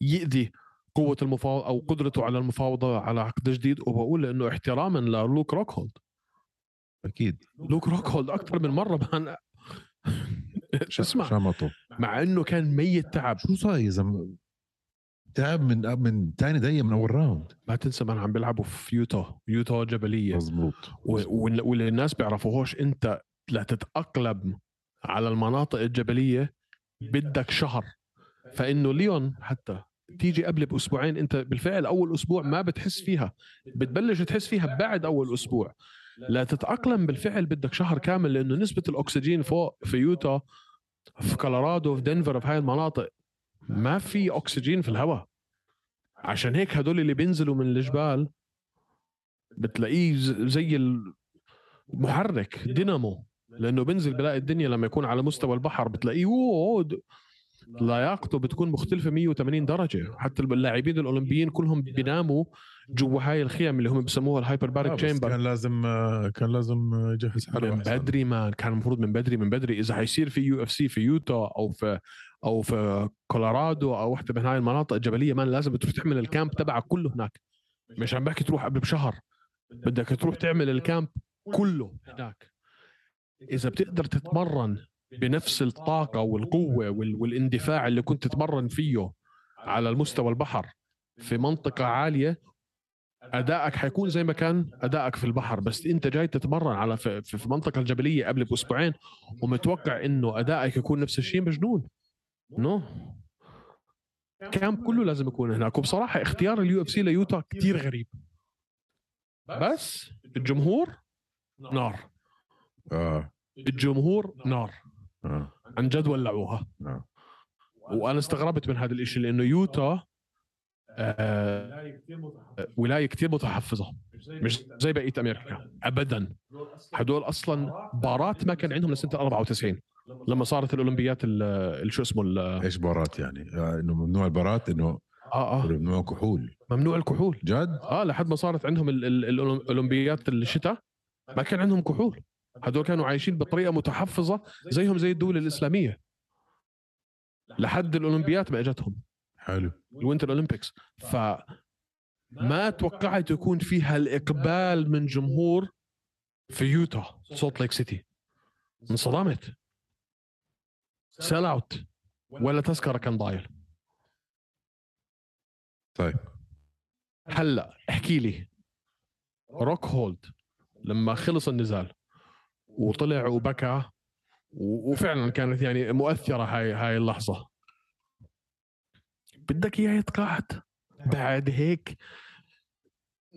يأذي قوة المفاوضة أو قدرته على المفاوضة على عقد جديد. وبقول إنه احتراما للوك روكهولد. أكيد. لوك روكهولد أكثر من مرة. [LAUGHS] شو اسمع؟ شمطه مع إنه كان ميت تعب. شو صار يا زلمه تعب من من ثاني دقيقة من أول round ما تنسى من عم بيلعبوا في يوتا. يوتا مزبوط و- وال- واللي الناس بيعرفوهوش أنت لتتاقلم على المناطق الجبلية بدك شهر. فإنه ليون حتى تيجي قبل بأسبوعين. أنت بالفعل أول أسبوع ما بتحس فيها. بتبلش تحس فيها بعد أول أسبوع. لا تتأقلم بالفعل بدك شهر كامل لأنه نسبة الأكسجين فوق في يوتا في كولورادو في دنفر في هاي المناطق ما في أكسجين في الهواء. عشان هيك هدول اللي بينزلوا من الجبال بتلاقيه زي المحرك دينامو. لأنه بنزل بلاقي الدنيا لما يكون على مستوى البحر بتلاقيه oh د- لياقته بتكون مختلفة 180 درجة. حتى اللاعبين الأولمبيين كلهم بيناموا جوا هاي الخيم اللي هم بسموها ال hyper آه، بس chamber كان لازم آه، كان لازم آه، يجهز حاله من. بدري ما كان المفروض من بدري من بدري. إذا حيصير في UFC في يوتا أو في أو في كولورادو أو وحده من هاي المناطق الجبلية man لازم تروح تعمل ال camp تبعك كله هناك. مش عم بحكي تروح قبل بشهر. بدك تروح تعمل ال camp كله هناك. إذا بتقدر تتمرن بنفس الطاقة والقوة وال- والاندفاع اللي كنت تتمرن فيه على المستوى البحر في منطقة عالية أدائك حيكون زي ما كان أدائك في البحر بس أنت جاي تتمرن على في, المنطقة الجبلية قبل بأسبوعين ومتوقع إنه أدائك يكون نفس الشيء مجنون. no؟ camp كله لازم يكون هناك. وبصراحة اختيار ال UFC ليوتا كثير غريب. بس الجمهور نار. آه. الجمهور نار. آه. عن جد ولعوها. آه. وأنا استغربت من هذا الشيء لأنه يوتا آه ولاية كثير متحفظة. مش زي بقية أمريكا ابدا. هدول أصلا بارات ما كان عندهم لسنة 94 لما صارت الأولمبيات ال- ال- شو اسمه إيش بارات يعني؟ آه إنه ممنوع البارات إنه آه آه. ممنوع كحول. ممنوع الكحول. جد؟ آه لحد ما صارت عندهم ال- ال- الأولمبيات الشتاء ما كان عندهم كحول. هدول كانوا عايشين بطريقة متحفظة زيهم زي الدول الإسلامية. لحد الأولمبيات ما إجتهم. حلو. ال Winter Olympics ف ما توقعت يكون فيها الإقبال من جمهور في يوتا سولت ليك سيتي انصدمت. sell out ولا تذكرة كان ضايل. طيب. هلا احكي لي. روك هولد لما خلص النزال وطلع وبكى وفعلا كانت يعني مؤثرة هاي هاي اللحظة. بدك اياه يتقاعد. بعد هيك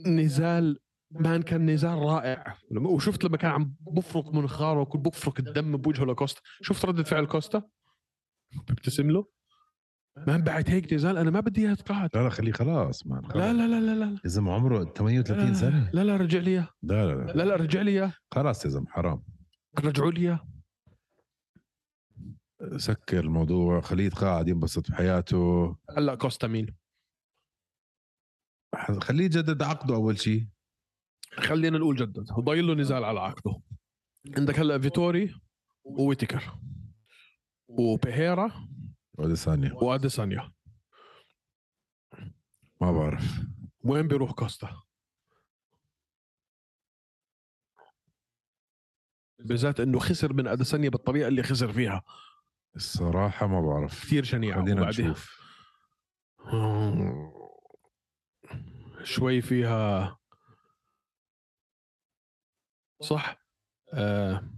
نزال man كان نزال رائع. وشفت لما كان عم بفرك منخاره وكل بفرك الدم بوجهه لكوستا. شفت ردة فعل كوستا؟ بيبتسم له. man بعد هيك نزال أنا ما بدي اياه يتقاعد لا لا خليه خلاص man خلاص. لا لا لا لا لا. يا زلمه عمره 38 سنة. لا لا رجع لي إياه. لا لا لا. لا رجع لي إياه. خلاص يا زلمة حرام. رجعوا لي إياه. سكر الموضوع خليه يتقاعد ينبسط بحياته هلأ كوستا مين خليه يجدد عقده أول شيء خلينا نقول جدد. ضايل له نزال على عقده. عندك هلأ فيتوري وويتكر وبيهيرا ثانية وأديسانيا. ما بعرف. وين بيروح كوستا؟ بالذات إنه خسر من أديسانيا بالطريقة اللي خسر فيها. الصراحة ما بعرف. كثير شنيعة خلينا نشوف. شوي فيها صح؟ آه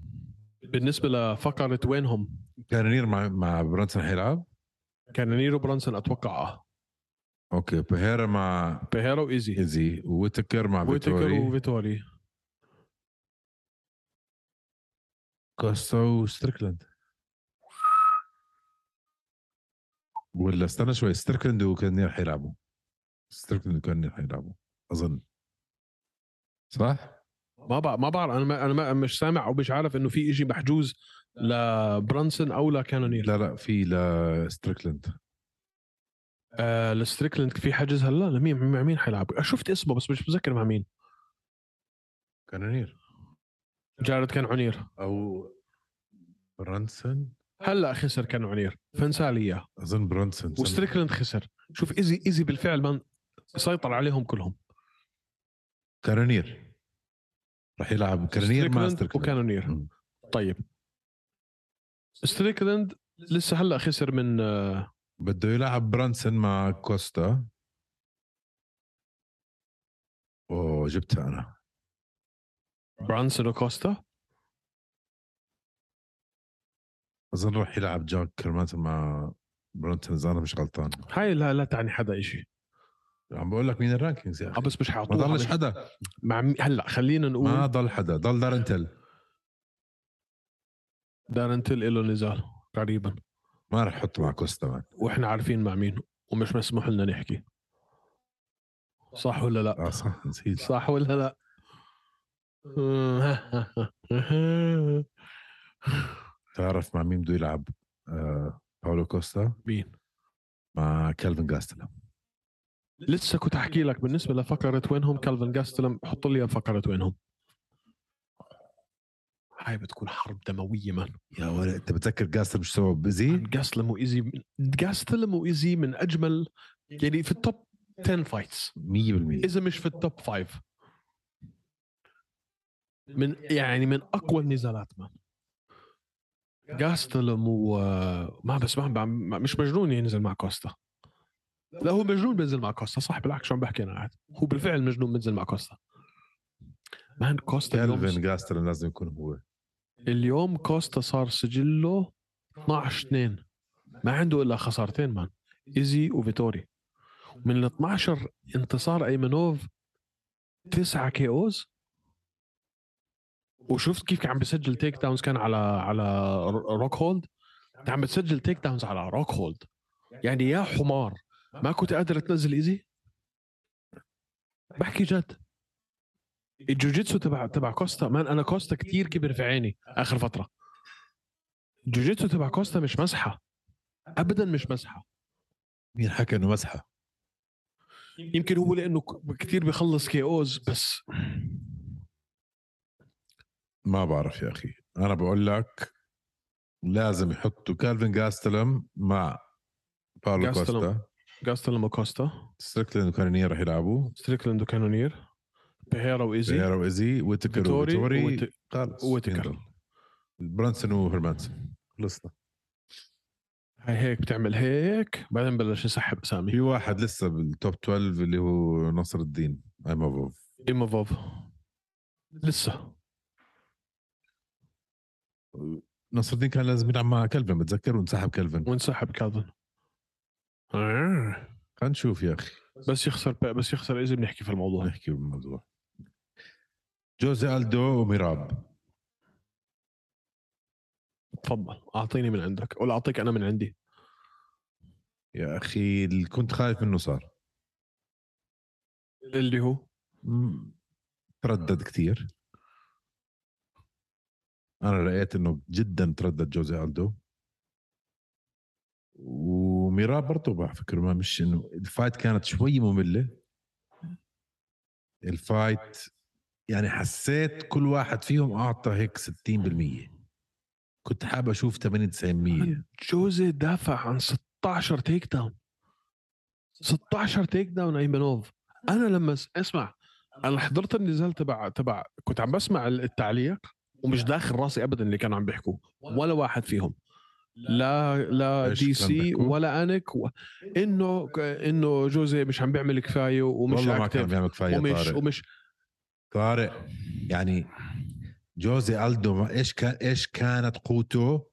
بالنسبة لفقرة وينهم؟ كان نير مع مع برانسون حيلعب كان نيرو برانسون أتوقع آه. أوكي بهيرا مع بيهيرا وإيزي. إيزي ويتكر مع ويتكر فيتوري. وفيتوري. كوستا وستريكلاند ولا استنى شوي ستريكلاند وكانونير حيلعبوا ستريكلاند وكانونير حيلعبوا أظن. صح؟ ما بع... ما بعرف أنا ما... أنا ما... مش سامع أو مش عارف إنه في إشي محجوز لبرانسون أو لكانونير لا لا في لستريكلاند آه لستريكلند في حجز هلا؟ لمين مع مين حيلعب شفت اسمه بس مش متذكر مع مين. كانونير جارد كان عنير أو برانسون هلا خسر كان عنير. فانسى لي إياه. أظن برانسون وستريكلند خسر. شوف إيزي إيزي بالفعل من سيطر عليهم كلهم. كانونير راح يلعب كانونير مع ستريكلاند وكانونير. طيب. ستريكلاند لسه هلا خسر من آه، بده يلعب برانسون مع كوستا. أوه جبتها أنا. برانسون وكوستا؟ أظن راح يلعب جاك هرمانسون مع برانسون اذا أنا مش غلطان. هاي لا لا تعني حدا إشي. عم بقول لك مين ال rankings يا آه، أخي بس مش ما حيعطوها ضلش حدا. مع مي... هلأ خلينا نقول ما ضل حدا ضل دارن تل دارن تل له نزال قريبا. ما راح يحطه مع كوستا man وإحنا عارفين مع مين ومش مسموح لنا نحكي. صح ولا لا؟ آه صح نسيت. صح ولا لا؟ [LAUGHS] تعرف مع مين بده يلعب آه باولو كوستا؟ مين؟ مع كالفن جاستلم لسه كنت أحكي لك بالنسبة لفقرة وينهم كالفن جاستلم حط لي فقرة وينهم. هاي بتكون حرب دموية man يا ولد أنت بتذكر جاستلم شو سوى؟ بإيزي جاستلم وايزي جاستلم وايزي من أجمل يعني في ال top 10 fights 100% اذا مش في ال top 5 من يعني من أقوى النزالات man جاستلم و ما بس ما مش مجنون ينزل مع كوستا. لا هو مجنون بينزل مع كوستا صح بالعكس شو عم بحكي أنا قاعد هو بالفعل مجنون بينزل مع كوستا. man كوستا كالفن اليوم, جاستلم لازم يكون هو. اليوم كوستا صار سجله 12 2 ما عنده إلا خسارتين man إيزي وفيتوري. من ال 12 انتصار أيمنوف تسعة KOs وشفت كيف كان عم بسجل takedowns كان على على روك هولد كان عم بتسجل takedowns على روك هولد يعني يا حمار ما كنت قادر تنزل ايزي بحكي جد. الجوجيتسو تبع تبع كوستا man أنا كوستا كتير كبر في عيني آخر فترة. الجوجيتسو تبع كوستا مش مسحة. ابدا مش مسحة. مين حكى إنه مسحة؟ يمكن هو لأنه كتير بيخلص KOs بس ما بعرف يا أخي. أنا بقول لك لازم يحطوا كالفن جاستلم مع باولو جاستلم. كوستا. جاستلم وكوستا. ستريكلاند وكارينير راح يلعبوا ستريكلاند وكانونير بيهيرا وإيزي. زيارة وإيزي ويتكر خلص ويتكر. برانسون وهرمانسون. خلصنا. هاي هيك بتعمل هيك بعدين بلش يسحب أسامي. في واحد لسه بالتوب 12 اللي هو نصر الدين ايموفوف ايموفوف لسه. نصر الدين كان لازم يلعب مع كلفن بتذكر؟ وانسحب كلفن. وانسحب كالفن آه. خلينا نشوف يا أخي. بس يخسر بس يخسر إيزي بنحكي في الموضوع. نحكي بالموضوع جوزي ألدو وميراب. تفضل أعطيني من عندك ولا أعطيك أنا من عندي. يا أخي اللي كنت خايف منه صار. اللي هو؟ تردد كثير أنا لقيت إنه جدا تردد جوزي ألدو. وميراب برضه على فكره ما مش إنه ال fight كانت شوي مملة. ال fight يعني حسيت كل واحد فيهم أعطى هيك 60% كنت حابب أشوف 80 90% جوزي دافع عن 16 takedown 16 تيك داون أيمنوف. أنا لما اسمع أنا حضرت النزال تبع تبع كنت عم بسمع التعليق. ومش داخل راسي ابدا اللي كانوا عم بيحكوا ولا واحد فيهم. لا. لا دي سي؟ ولا انك و... إنه إنه جوزي مش عم بيعمل كفاية ومش والله ما كان بيعمل كفاية ومش طارق. ومش طارق يعني جوزي ألدو إيش كان إيش كانت قوته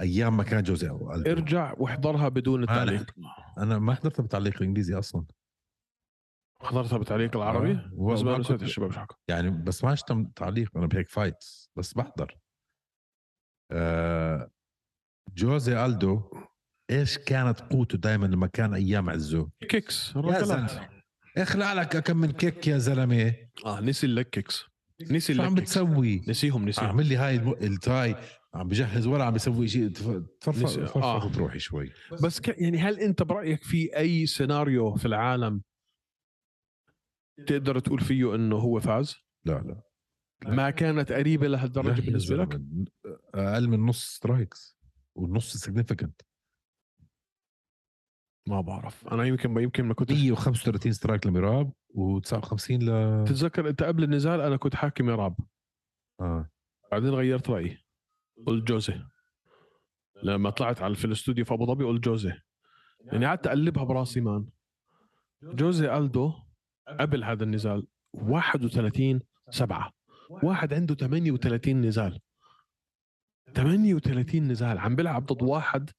أيام ما كان جوزي ألدو؟ ارجع واحضرها بدون التعليق. أنا ما حضرت بتعليق الإنجليزي أصلا. حضرتها بتعليق العربي؟ آه. بس ما وما نسيت كنت- الشباب شو حكوا يعني بس ما تم تعليق أنا بهيك fights بس بحضر. آه جوزي ألدو إيش كانت قوته دائما لما كان أيام عزه؟ kicks يا زلمة اخلع لك كم من kick يا زلمة. آه نسي ال leg kicks. نسي شو عم بتسوي؟ نسيهم نسيهم. عامل لي هاي التاي. عم بجهز ورا عم بيسوي شيء. تفرفر آه. وتروحي شوي. بس ك... يعني هل أنت برأيك في أي سيناريو في العالم تقدر تقول فيه إنه هو فاز؟ لا لا. ما كانت قريبة لهالدرجة بالنسبة لك؟ أقل من نص strikes والنص significant ما بعرف. أنا يمكن يمكن ما كنت 135 strike لميراب و59 ل تتذكر أنت قبل النزال أنا كنت حاكي ميراب. آه. بعدين غيرت رأيي. قلت جوزي. لما طلعت على في الاستوديو في أبو ظبي قلت جوزي. يعني قعدت أقلبها براسي man. جوزي ألدو قبل هذا النزال 31 سبعة. واحد عنده 38 نزال. 38 نزال. عم بيلعب ضد واحد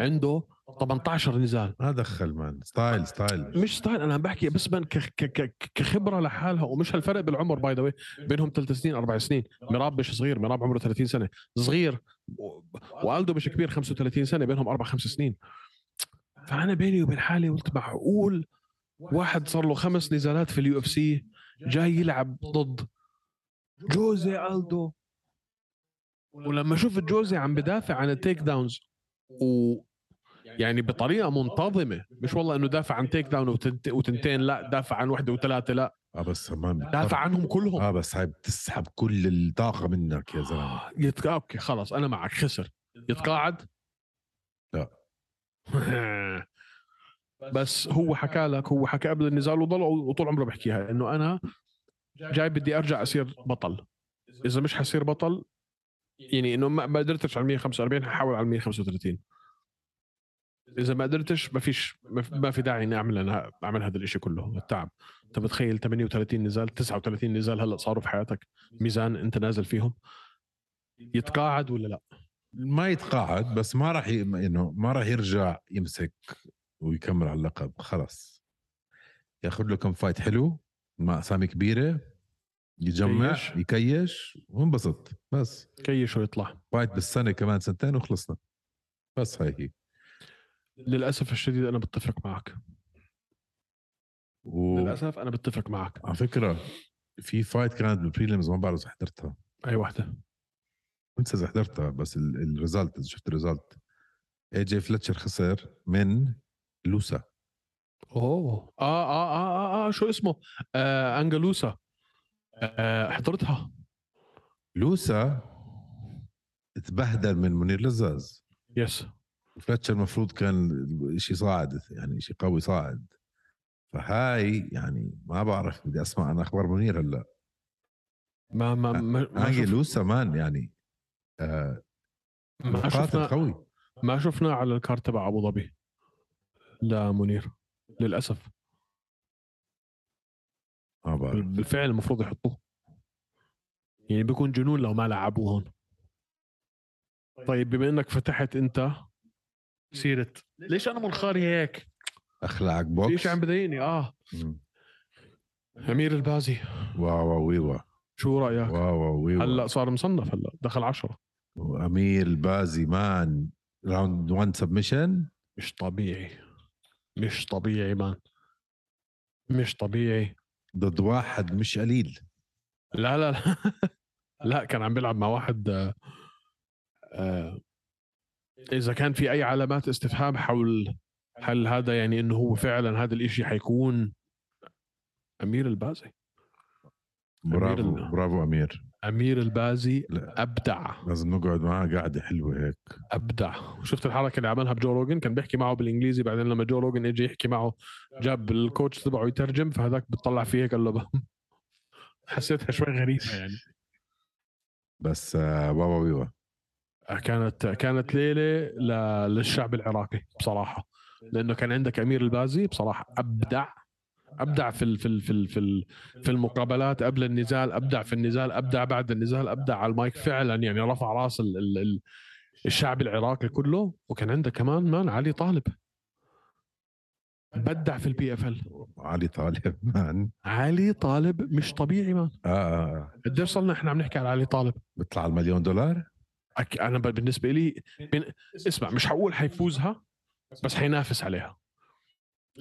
عنده 18 نزال. ما دخل man. style style. مش style أنا عم بحكي بس من ك- ك- ك- كخبرة لحالها ومش هالفرق بالعمر by the بينهم ثلاث سنين أربع سنين. ميراب مش صغير ميراب عمره 30 سنة. صغير و- والدو مش كبير 35 سنة بينهم أربع خمس سنين. فأنا بيني وبين حالي قلت معقول واحد صار له خمس نزالات في ال UFC جاي يلعب ضد جوزي ألدو. ولما شفت جوزي عم بدافع عن ال takedowns و يعني بطريقة منتظمة مش والله إنه دافع عن takedown وتنت- وتنتين لا دافع عن وحده وثلاثة لا. آه بس كمان دافع عنهم كلهم. آه بس هاي بتسحب كل الطاقة منك يا زلمة. آه، يتق... أوكي خلاص أنا معك خسر. يتقاعد؟ لا. [LAUGHS] بس هو حكى لك هو حكى قبل النزال وضل وطول عمره بحكيها إنه أنا جاي بدي أرجع أصير بطل. إذا مش حصير بطل يعني إنه ما قدرتش على 145 ححاول على 135 إذا ما قدرتش ما فيش ما في- ما في داعي إني أعمل أنا أعمل هذا الشيء كله التعب. أنت بتخيل 38 نزال 39 نزال هلأ صاروا في حياتك؟ مان أنت نازل فيهم؟ يتقاعد ولا لأ؟ ما يتقاعد بس ما راح ي... إنه ما راح يرجع يمسك ويكمل على اللقب. خلص ياخذ له كم fight حلو مع أسامي كبيرة يجمع كيش. يكيش وانبسط. بس. كيش ويطلع. fight بالسنة كمان سنتين وخلصنا. بس هاي هي. للأسف الشديد أنا بتفق معك. و... للأسف أنا بتفق معك. على فكرة في fight كانت بال prelims ما بعرف إذا حضرتها. أي وحدة. كنت إذا حضرتها بس ال result إذا شفت ال result AJ فلتشر خسر من لوسا. أوه. آه آه آه آه, آه شو اسمه؟ آه أنجلوسا. آه حضرتها لوسا تبهدل من منير لزاز. yes فلتشر المفروض كان شيء صاعد يعني شيء قوي صاعد. فهاي يعني ما بعرف بدي أسمع عن أخبار منير هلأ. ما ما ما, ما, شف لوسا man يعني آه ما شفنا قوي ما شفنا على ال card تبع أبو ظبي. لا منير للأسف. ما بعرف بالفعل المفروض يحطوه. يعني بيكون جنون لو ما لعبوه هون. طيب بما إنك فتحت أنت سيرة ليش أنا منخاري هيك؟ اخلاعك في بوكس شيء عم بضايقني؟ آه. مم. أمير البازي. wow wow ويوا شو رأيك؟ wow wow ويوا هلأ صار مصنف هلأ دخل عشرة. وامير البازي man. round 1 submission مش طبيعي. مش طبيعي man مش طبيعي. ضد واحد مش قليل. لا لا لا. لا كان عم بيلعب مع واحد آه، آه، إذا كان في أي علامات استفهام حول هل هذا يعني إنه هو فعلا هذا الإشي حيكون أمير البازي؟ برافو ال- برافو أمير. أمير البازي لا. أبدع. لازم نقعد معاه قاعدة حلوة هيك. أبدع. شفت الحركة اللي عملها بجو روجن؟ كان بيحكي معه بالإنجليزي بعدين لما جو روجن اجى يحكي معه جاب ال coach تبعه يترجم فهذاك بتطلع فيه هيك ب- [LAUGHS] حسيتها شوي غريبة يعني. بس آه wow ويوا كانت كانت ليلة للشعب العراقي بصراحة. لأنه كان عندك أمير البازي بصراحة أبدع. أبدع في في في في, في المقابلات قبل النزال أبدع في النزال أبدع بعد النزال أبدع على المايك فعلا يعني رفع راس ال ال ال الشعب العراقي كله. وكان عندك كمان man علي طالب. بدع في ال PFL علي طالب man. علي طالب مش طبيعي man. آه آه آه. قديش صرنا إحنا عم نحكي على علي طالب؟ بيطلع المليون دولار؟ أك... أنا بالنسبة لي بين... اسمع مش حقول حيفوزها بس حينافس عليها.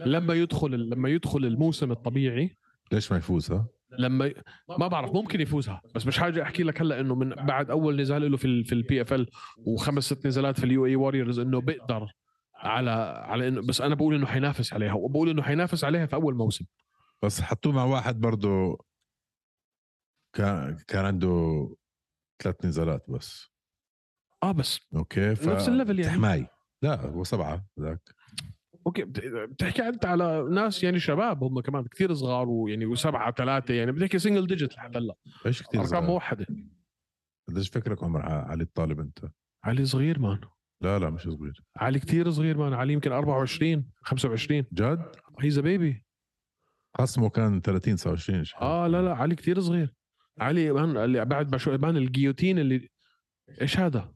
لما يدخل لما يدخل الموسم الطبيعي ليش ما يفوز ها؟ لما. ما بعرف ممكن يفوزها بس مش حاجة أحكي لك هلأ إنه من بعد أول نزال له في ال في ال PFL وخمس ست نزالات في ال UAE Warriors إنه بيقدر على على انه بس أنا بقول إنه حينافس عليها وبقول إنه حينافس عليها في أول موسم بس حطوه مع واحد برضه كان كان عنده ثلاث نزالات بس آه بس okay ف نفس ال level يعني. تحماي لا هو سبعة ذاك okay بت- بتحكي أنت على ناس يعني شباب هم كمان كثير صغار ويعني وسبعة ثلاثة يعني بتحكي single digit لحد هلأ. إيش كثير أرقام. موحده قديش فكرك عمر علي الطالب أنت؟ علي صغير man. لا لا مش صغير. علي كثير صغير man علي يمكن 24 25 جد؟ he's baby خصمه كان 30 29 شيء. آه لا لا علي كثير صغير. علي man اللي بعد ما شو man ال guillotine اللي إيش هذا؟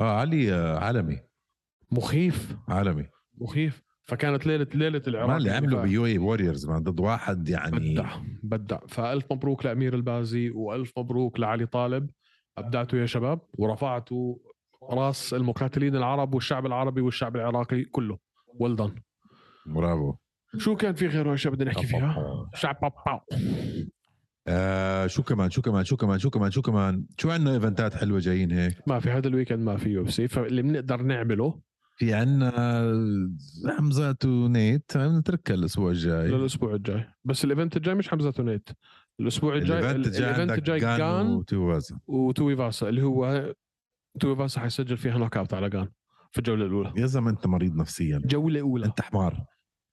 آه علي آه، عالمي. مخيف. عالمي. مخيف. فكانت ليله ليلة العراق اللي ف- ب U AE Warriors ضد واحد يعني بدع بدع. فألف مبروك لأمير البازي وألف مبروك لعلي طالب. أبدعتوا يا شباب ورفعتوا راس المقاتلين العرب والشعب العربي والشعب العراقي كله. well done برافو. شو كان في غيره اشياء بدنا نحكي فيها. شعب باو. آه شو كمان شو كمان شو كمان شو كمان شو كمان؟ شو عندنا إيفنتات حلوة جايين هيك؟ ما في هذا ال weekend ما في UFC. فاللي بنقدر نعمله في عندنا حمزة ونيت نتركها الأسبوع الجاي. للأسبوع الجاي. بس ال event الجاي مش حمزة ونيت الأسبوع الجاي ال event الجاي ال event عندك الجاي جان جان وتوازا وتوي فاسا اللي هو توي فاسا حيسجل فيها knockout على جان في الجولة الأولى. يا زلمة أنت مريض نفسيا. جولة أولى. أنت حمار.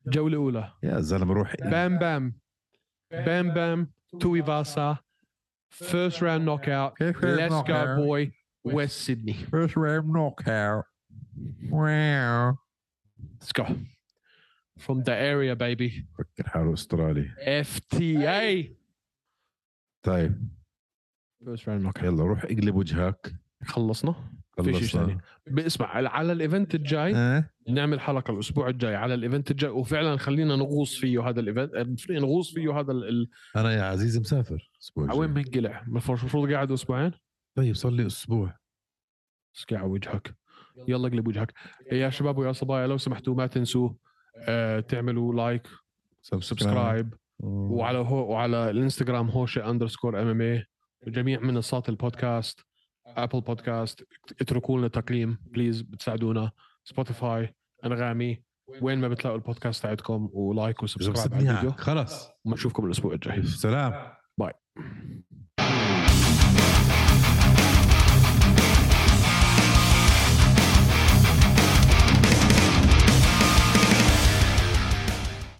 جولة أولى. يا زلمة روح. بام بام. بام بام. توي فاسا first round knockout let's go boy West Sydney First round knockout. Wow. Let's go. From the area baby. فكر حاله استرالي FTA طيب. First round knockout يلا روح اقلب وجهك. خلصنا. في شيء ثاني. باسمع على- على ال event الجاي آه. نعمل حلقة الأسبوع الجاي. على ال event الجاي. وفعلا خلينا نغوص فيه هذا ال event نغوص فيه هذا ال... أنا يا عزيزي مسافر الأسبوع وين. منقلع المفروض قاعد أسبوعين؟ طيب صار لي أسبوع. اسكع على وجهك. يلا اقلب وجهك. يا شباب ويا صبايا لو سمحتوا ما تنسوا آه تعملوا like subscribe وعلى هو وعلى الانستغرام Hosheh underscore MMA وجميع منصات البودكاست Apple Podcast اتركوا لنا تقييم please بتساعدونا. سبوتيفاي أنغامي وين ما بتلاقوا البودكاست تاعتكم و like و subscribe على الفيديو. خلص ونشوفكم الأسبوع الجاي. سلام. bye